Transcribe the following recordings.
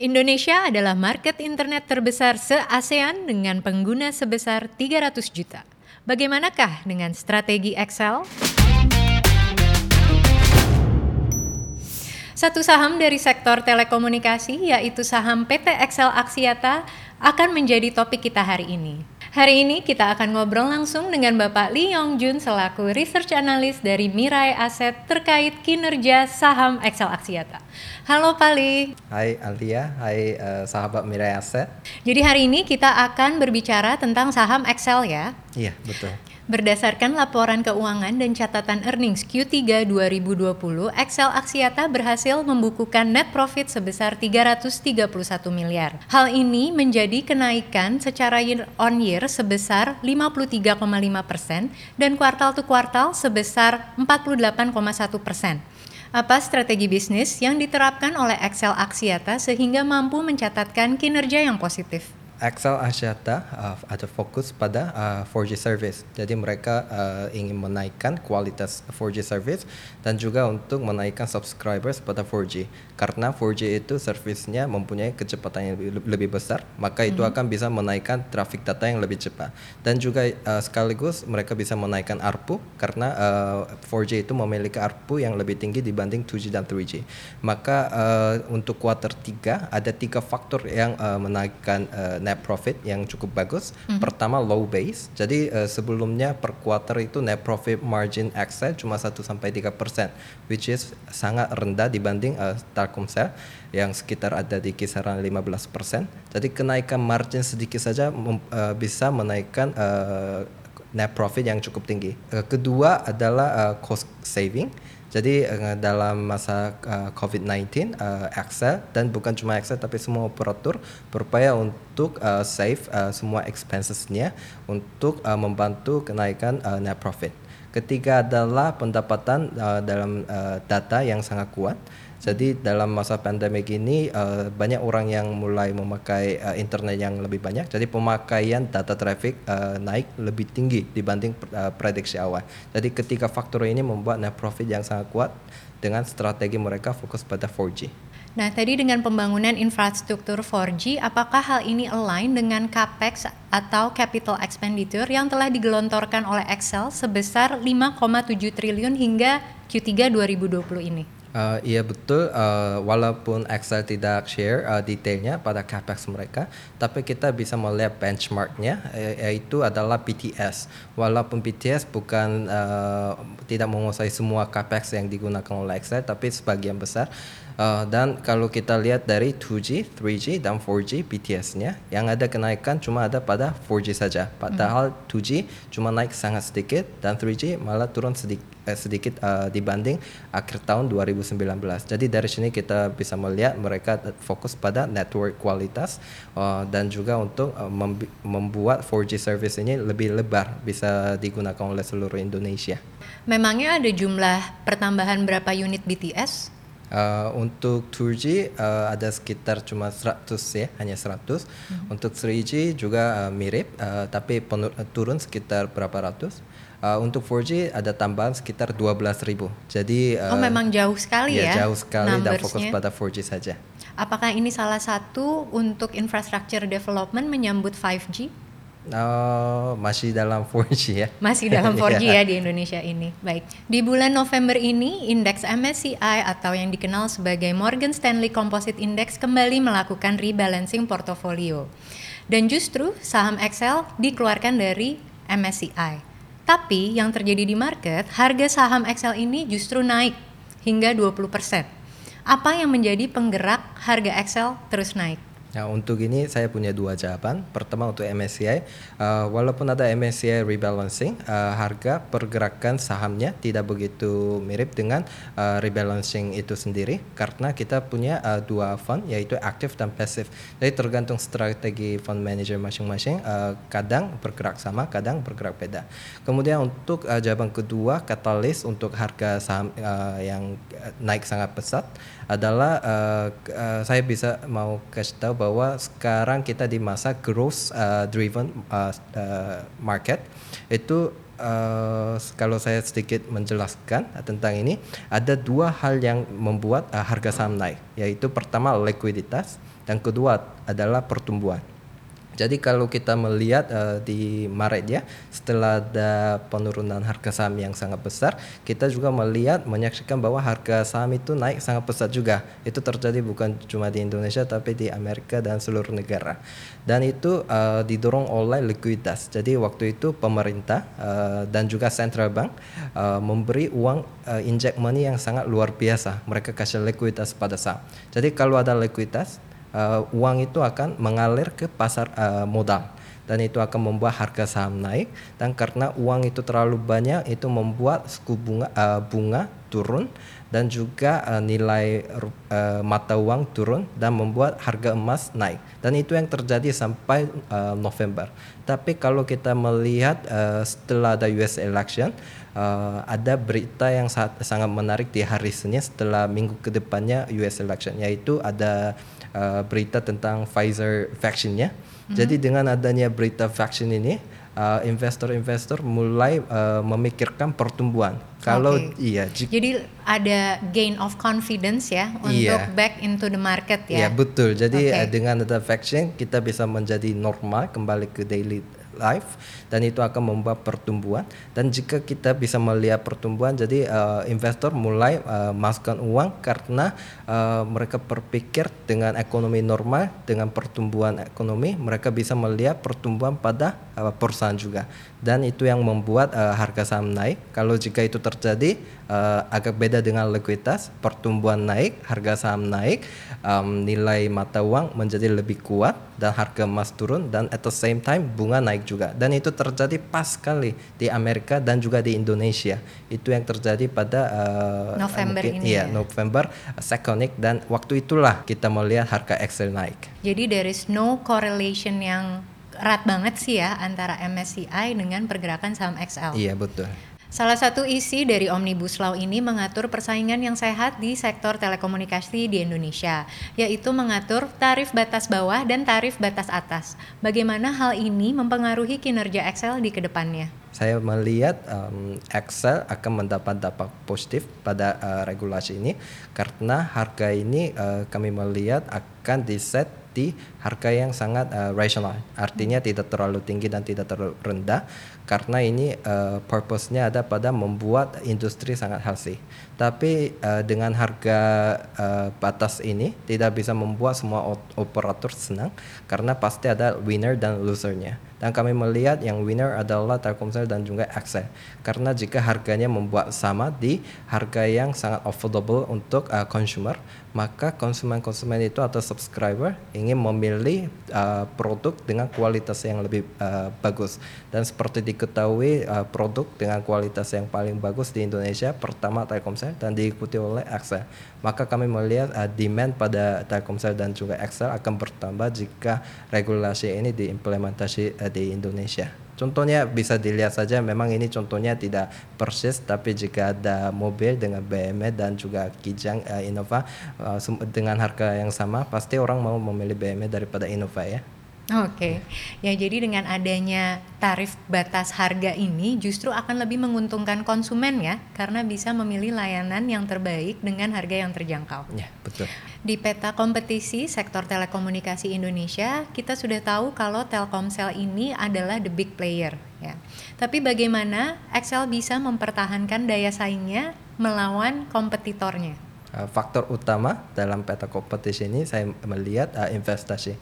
Indonesia adalah market internet terbesar se-ASEAN dengan pengguna sebesar 300 juta. Bagaimanakah dengan strategi Excel? Satu saham dari sektor telekomunikasi yaitu saham PT Excel Aksiata akan menjadi topik kita hari ini. Hari ini kita akan ngobrol langsung dengan Bapak Lee Yong Jun selaku Research Analyst dari Mirai Asset terkait kinerja saham Excel Aksiata. Halo Pak Lee. Hai Alia, hai uh, sahabat Mirai Asset. Jadi hari ini kita akan berbicara tentang saham Excel ya. Iya, betul. Berdasarkan laporan keuangan dan catatan earnings Q3 2020, Excel Aksiata berhasil membukukan net profit sebesar 331 miliar. Hal ini menjadi kenaikan secara year on year sebesar 53,5 persen dan kuartal to kuartal sebesar 48,1 persen. Apa strategi bisnis yang diterapkan oleh Excel Aksiata sehingga mampu mencatatkan kinerja yang positif? Excel Axiata uh, ada fokus pada uh, 4G service. Jadi mereka uh, ingin menaikkan kualitas 4G service dan juga untuk menaikkan subscribers pada 4G. Karena 4G itu servisnya mempunyai kecepatan yang lebih, lebih besar, maka itu hmm. akan bisa menaikkan traffic data yang lebih cepat. Dan juga uh, sekaligus mereka bisa menaikkan ARPU karena uh, 4G itu memiliki ARPU yang lebih tinggi dibanding 2G dan 3G. Maka uh, untuk quarter 3 ada tiga faktor yang uh, menaikkan uh, net profit yang cukup bagus. Mm-hmm. Pertama low base. Jadi uh, sebelumnya per quarter itu net profit margin exit cuma 1 sampai 3% which is sangat rendah dibanding uh, Telkomsel yang sekitar ada di kisaran 15%. Jadi kenaikan margin sedikit saja uh, bisa menaikkan uh, net profit yang cukup tinggi. Uh, kedua adalah uh, cost saving. Jadi uh, dalam masa uh, COVID-19, uh, Excel dan bukan cuma Excel tapi semua operator berupaya untuk uh, save uh, semua expensesnya untuk uh, membantu kenaikan uh, net profit. Ketiga adalah pendapatan uh, dalam uh, data yang sangat kuat. Jadi dalam masa pandemi ini uh, banyak orang yang mulai memakai uh, internet yang lebih banyak. Jadi pemakaian data traffic uh, naik lebih tinggi dibanding uh, prediksi awal. Jadi ketiga faktor ini membuat net profit yang sangat kuat dengan strategi mereka fokus pada 4G. Nah, tadi dengan pembangunan infrastruktur 4G, apakah hal ini align dengan CAPEX atau capital expenditure yang telah digelontorkan oleh Excel sebesar 5,7 triliun hingga Q3 2020 ini? Uh, iya betul, uh, walaupun Excel tidak share uh, detailnya pada capex mereka, tapi kita bisa melihat benchmarknya, yaitu adalah BTS. Walaupun BTS bukan uh, tidak menguasai semua capex yang digunakan oleh Excel, tapi sebagian besar. Uh, dan kalau kita lihat dari 2G, 3G, dan 4G BTS-nya, yang ada kenaikan cuma ada pada 4G saja. Padahal 2G cuma naik sangat sedikit, dan 3G malah turun sedikit, eh, sedikit uh, dibanding akhir tahun 2019. Jadi dari sini kita bisa melihat mereka fokus pada network kualitas uh, dan juga untuk uh, membuat 4G service ini lebih lebar, bisa digunakan oleh seluruh Indonesia. Memangnya ada jumlah pertambahan berapa unit BTS? Uh, untuk 2G uh, ada sekitar cuma 100 ya, hanya 100. Hmm. Untuk 3G juga uh, mirip, uh, tapi turun sekitar berapa ratus. Uh, untuk 4G ada tambahan sekitar 12.000. Jadi uh, Oh, memang jauh sekali ya. Ya, jauh sekali dan fokus pada 4G saja. Apakah ini salah satu untuk infrastructure development menyambut 5G? Oh, masih dalam 4G ya. Masih dalam 4G ya di Indonesia ini. Baik. Di bulan November ini, indeks MSCI atau yang dikenal sebagai Morgan Stanley Composite Index kembali melakukan rebalancing portofolio. Dan justru saham Excel dikeluarkan dari MSCI. Tapi yang terjadi di market, harga saham Excel ini justru naik hingga 20%. Apa yang menjadi penggerak harga Excel terus naik? Nah, untuk ini saya punya dua jawaban. Pertama untuk MSCI, uh, walaupun ada MSCI rebalancing, uh, harga pergerakan sahamnya tidak begitu mirip dengan uh, rebalancing itu sendiri karena kita punya uh, dua fund yaitu aktif dan pasif. Jadi tergantung strategi fund manager masing-masing, uh, kadang bergerak sama, kadang bergerak beda. Kemudian untuk uh, jawaban kedua, katalis untuk harga saham uh, yang naik sangat pesat adalah uh, uh, saya bisa mau kasih tahu bahwa sekarang kita di masa growth uh, driven uh, uh, market itu uh, kalau saya sedikit menjelaskan tentang ini, ada dua hal yang membuat uh, harga saham naik, yaitu pertama likuiditas dan kedua adalah pertumbuhan. Jadi kalau kita melihat uh, di Maret ya, setelah ada penurunan harga saham yang sangat besar, kita juga melihat menyaksikan bahwa harga saham itu naik sangat pesat juga. Itu terjadi bukan cuma di Indonesia tapi di Amerika dan seluruh negara. Dan itu uh, didorong oleh likuiditas. Jadi waktu itu pemerintah uh, dan juga central bank uh, memberi uang uh, inject money yang sangat luar biasa. Mereka kasih likuiditas pada saham. Jadi kalau ada likuiditas uh, uang itu akan mengalir ke pasar uh, modal. Dan itu akan membuat harga saham naik. Dan karena uang itu terlalu banyak itu membuat suku bunga uh, bunga turun. Dan juga uh, nilai uh, mata uang turun dan membuat harga emas naik. Dan itu yang terjadi sampai uh, November. Tapi kalau kita melihat uh, setelah ada US election uh, ada berita yang sangat, menarik di hari Senin setelah minggu ke depannya US election yaitu ada uh, berita tentang Pfizer vaksinnya. Mm-hmm. Jadi dengan adanya berita vaksin ini, uh, investor-investor mulai uh, memikirkan pertumbuhan. Kalau okay. iya, jadi ada gain of confidence ya untuk iya. back into the market ya. Iya betul. Jadi okay. uh, dengan ada vaksin kita bisa menjadi normal kembali ke daily life dan itu akan membuat pertumbuhan. Dan jika kita bisa melihat pertumbuhan jadi uh, investor mulai uh, masukkan uang karena uh, mereka berpikir dengan ekonomi normal dengan pertumbuhan ekonomi mereka bisa melihat pertumbuhan pada uh, perusahaan juga dan itu yang membuat uh, harga saham naik. Kalau jika itu terjadi uh, agak beda dengan likuiditas pertumbuhan naik harga saham naik um, nilai mata uang menjadi lebih kuat dan harga emas turun dan at the same time bunga naik juga. Dan itu terjadi pas sekali di Amerika dan juga di Indonesia. Itu yang terjadi pada uh, November mungkin, ini iya, ya. November uh, Seconic dan waktu itulah kita melihat harga Excel naik. Jadi there is no correlation yang erat banget sih ya antara MSCI dengan pergerakan saham XL. Iya betul. Salah satu isi dari Omnibus Law ini mengatur persaingan yang sehat di sektor telekomunikasi di Indonesia, yaitu mengatur tarif batas bawah dan tarif batas atas. Bagaimana hal ini mempengaruhi kinerja Excel di ke depannya? Saya melihat um, Excel akan mendapat dampak positif pada uh, regulasi ini karena harga ini uh, kami melihat akan diset di harga yang sangat uh, rasional. Artinya tidak terlalu tinggi dan tidak terlalu rendah karena ini uh, purpose-nya ada pada membuat industri sangat healthy. Tapi uh, dengan harga uh, batas ini tidak bisa membuat semua operator senang karena pasti ada winner dan losernya. Dan kami melihat yang winner adalah Telkomsel dan juga Axel. Karena jika harganya membuat sama di harga yang sangat affordable untuk uh, consumer, maka konsumen-konsumen itu atau subscriber ingin memilih uh, produk dengan kualitas yang lebih uh, bagus. Dan seperti diketahui uh, produk dengan kualitas yang paling bagus di Indonesia pertama Telkomsel dan diikuti oleh Axel. Maka kami melihat uh, demand pada Telkomsel dan juga Axel akan bertambah jika regulasi ini diimplementasi uh, di Indonesia. Contohnya bisa dilihat saja memang ini contohnya tidak persis tapi jika ada mobil dengan BMW dan juga Kijang uh, Innova uh, dengan harga yang sama pasti orang mau memilih BMW daripada Innova ya. Oke, okay. ya jadi dengan adanya tarif batas harga ini justru akan lebih menguntungkan konsumen ya, karena bisa memilih layanan yang terbaik dengan harga yang terjangkau. Ya, betul. Di peta kompetisi sektor telekomunikasi Indonesia, kita sudah tahu kalau Telkomsel ini adalah the big player ya. Tapi bagaimana Excel bisa mempertahankan daya saingnya melawan kompetitornya? Uh, faktor utama dalam peta kompetisi ini saya melihat uh, investasi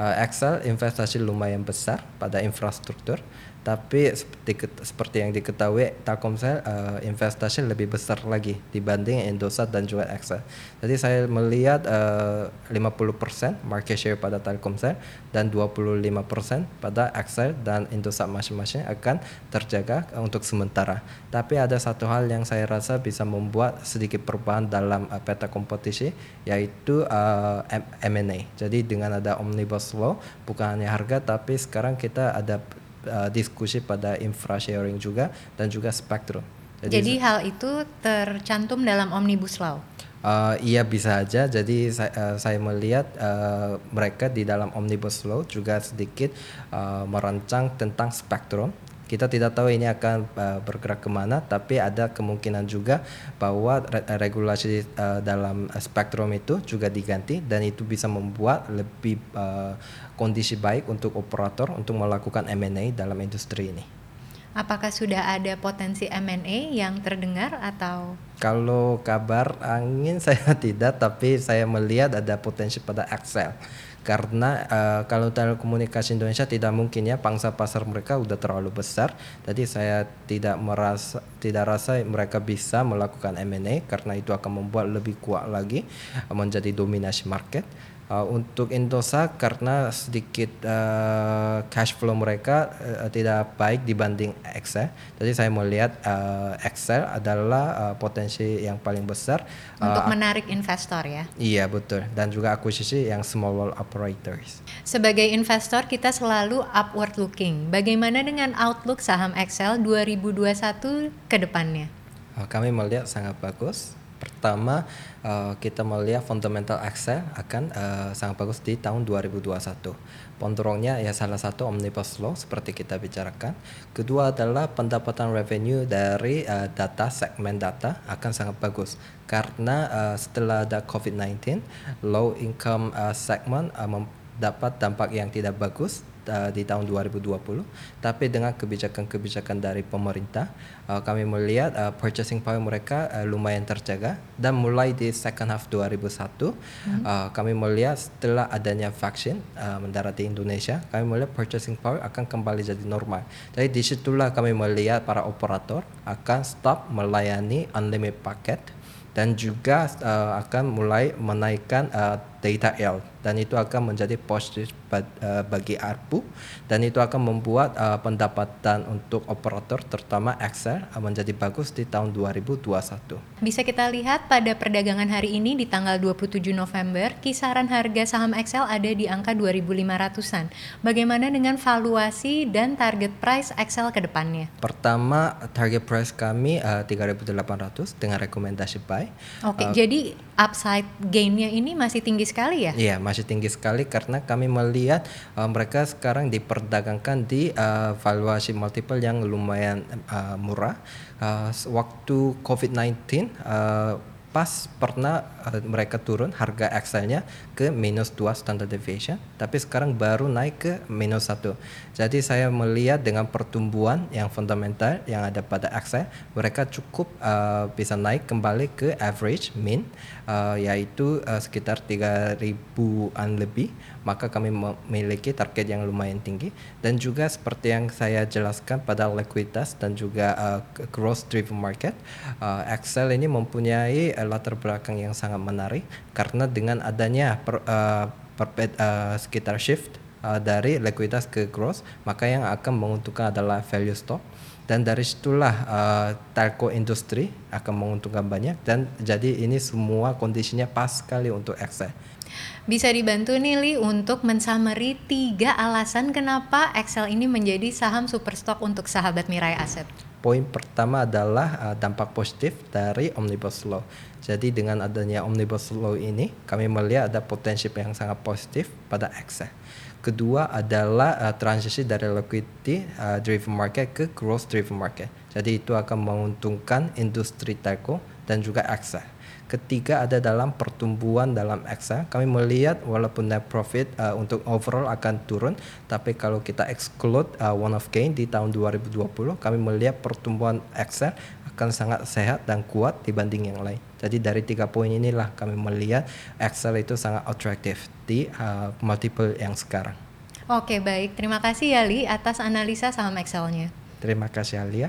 Excel investasi lumayan besar pada infrastruktur tapi seperti, seperti yang diketahui Telkomsel uh, investasi lebih besar lagi dibanding Indosat dan juga Excel. Jadi saya melihat uh, 50% market share pada Telkomsel dan 25% pada Excel dan Indosat masing-masing akan terjaga untuk sementara. Tapi ada satu hal yang saya rasa bisa membuat sedikit perubahan dalam uh, peta kompetisi yaitu uh, M&A. Jadi dengan ada omnibus law bukan hanya harga tapi sekarang kita ada uh, diskusi pada infra sharing juga dan juga spektrum. Jadi, Jadi hal itu tercantum dalam omnibus law. Uh, iya bisa aja. Jadi saya, uh, saya melihat uh, mereka di dalam omnibus law juga sedikit uh, merancang tentang spektrum Kita tidak tahu ini akan uh, bergerak ke mana, tapi ada kemungkinan juga bahwa re regulasi uh, dalam spektrum itu juga diganti dan itu bisa membuat lebih uh, kondisi baik untuk operator untuk melakukan M&A dalam industri ini. Apakah sudah ada potensi M&A yang terdengar atau? Kalau kabar angin saya tidak, tapi saya melihat ada potensi pada Excel. Karena uh, kalau telekomunikasi Indonesia tidak mungkin ya pangsa pasar mereka udah terlalu besar. Jadi saya tidak merasa tidak rasa mereka bisa melakukan M&A karena itu akan membuat lebih kuat lagi menjadi dominasi market uh, untuk Indosat karena sedikit uh, cash flow mereka uh, tidak baik dibanding Excel. Jadi saya melihat uh, Excel adalah uh, potensi yang paling besar untuk uh, menarik investor ya. Iya betul dan juga akuisisi yang small world operators. Sebagai investor kita selalu upward looking. Bagaimana dengan outlook saham Excel 2021 ke depannya? kami melihat sangat bagus Pertama, uh, kita melihat fundamental Excel akan uh, sangat bagus di tahun 2021. Pondorongnya ya salah satu omnibus law seperti kita bicarakan. Kedua adalah pendapatan revenue dari uh, data segmen data akan sangat bagus karena uh, setelah ada COVID-19, low income uh, segment uh, dapat dampak yang tidak bagus uh, di tahun 2020 tapi dengan kebijakan-kebijakan dari pemerintah uh, kami melihat uh, purchasing power mereka uh, lumayan terjaga dan mulai di second half 2001 hmm. uh, kami melihat setelah adanya vaksin uh, mendarat di Indonesia kami melihat purchasing power akan kembali jadi normal jadi di situlah kami melihat para operator akan stop melayani unlimited paket dan juga uh, akan mulai menaikkan uh, data yield dan itu akan menjadi positif uh, bagi ARPU dan itu akan membuat uh, pendapatan untuk operator terutama Excel uh, menjadi bagus di tahun 2021. Bisa kita lihat pada perdagangan hari ini di tanggal 27 November kisaran harga saham Excel ada di angka 2500-an. Bagaimana dengan valuasi dan target price Excel ke depannya? Pertama target price kami uh, 3800 dengan rekomendasi buy. Oke, okay, uh, jadi upside gainnya ini masih tinggi sekali ya? Iya, masih tinggi sekali karena kami melihat uh, mereka sekarang diperdagangkan di uh, valuasi multiple yang lumayan uh, murah. Uh, waktu COVID-19 uh, pas pernah uh, mereka turun harga Excelnya ke minus 2 standard deviation tapi sekarang baru naik ke minus 1 jadi saya melihat dengan pertumbuhan yang fundamental yang ada pada Excel mereka cukup uh, bisa naik kembali ke average mean uh, yaitu uh, sekitar 3000-an lebih. Maka kami memiliki target yang lumayan tinggi. Dan juga seperti yang saya jelaskan pada likuiditas dan juga uh, growth driven market uh, Excel ini mempunyai uh, latar belakang yang sangat menarik karena dengan adanya per, uh, perpet, uh, sekitar shift uh, dari likuiditas ke growth maka yang akan menguntungkan adalah value stock dan dari situlah uh, telco industri akan menguntungkan banyak dan jadi ini semua kondisinya pas sekali untuk Excel. Bisa dibantu nih Li untuk mensummary tiga alasan kenapa Excel ini menjadi saham super stock untuk sahabat Mirai Aset. Poin pertama adalah uh, dampak positif dari Omnibus Law. Jadi dengan adanya Omnibus Law ini, kami melihat ada potensi yang sangat positif pada Excel. Kedua adalah uh, transisi dari liquidity uh, driven market ke growth driven market. Jadi itu akan menguntungkan industri telco dan juga Excel. Ketiga ada dalam pertumbuhan dalam Excel. Kami melihat walaupun net profit uh, untuk overall akan turun, tapi kalau kita exclude uh, one of gain di tahun 2020, kami melihat pertumbuhan Excel akan sangat sehat dan kuat dibanding yang lain. Jadi dari tiga poin inilah kami melihat Excel itu sangat atraktif di uh, multiple yang sekarang. Oke baik, terima kasih ya Li atas analisa saham Excelnya. Terima kasih Alia.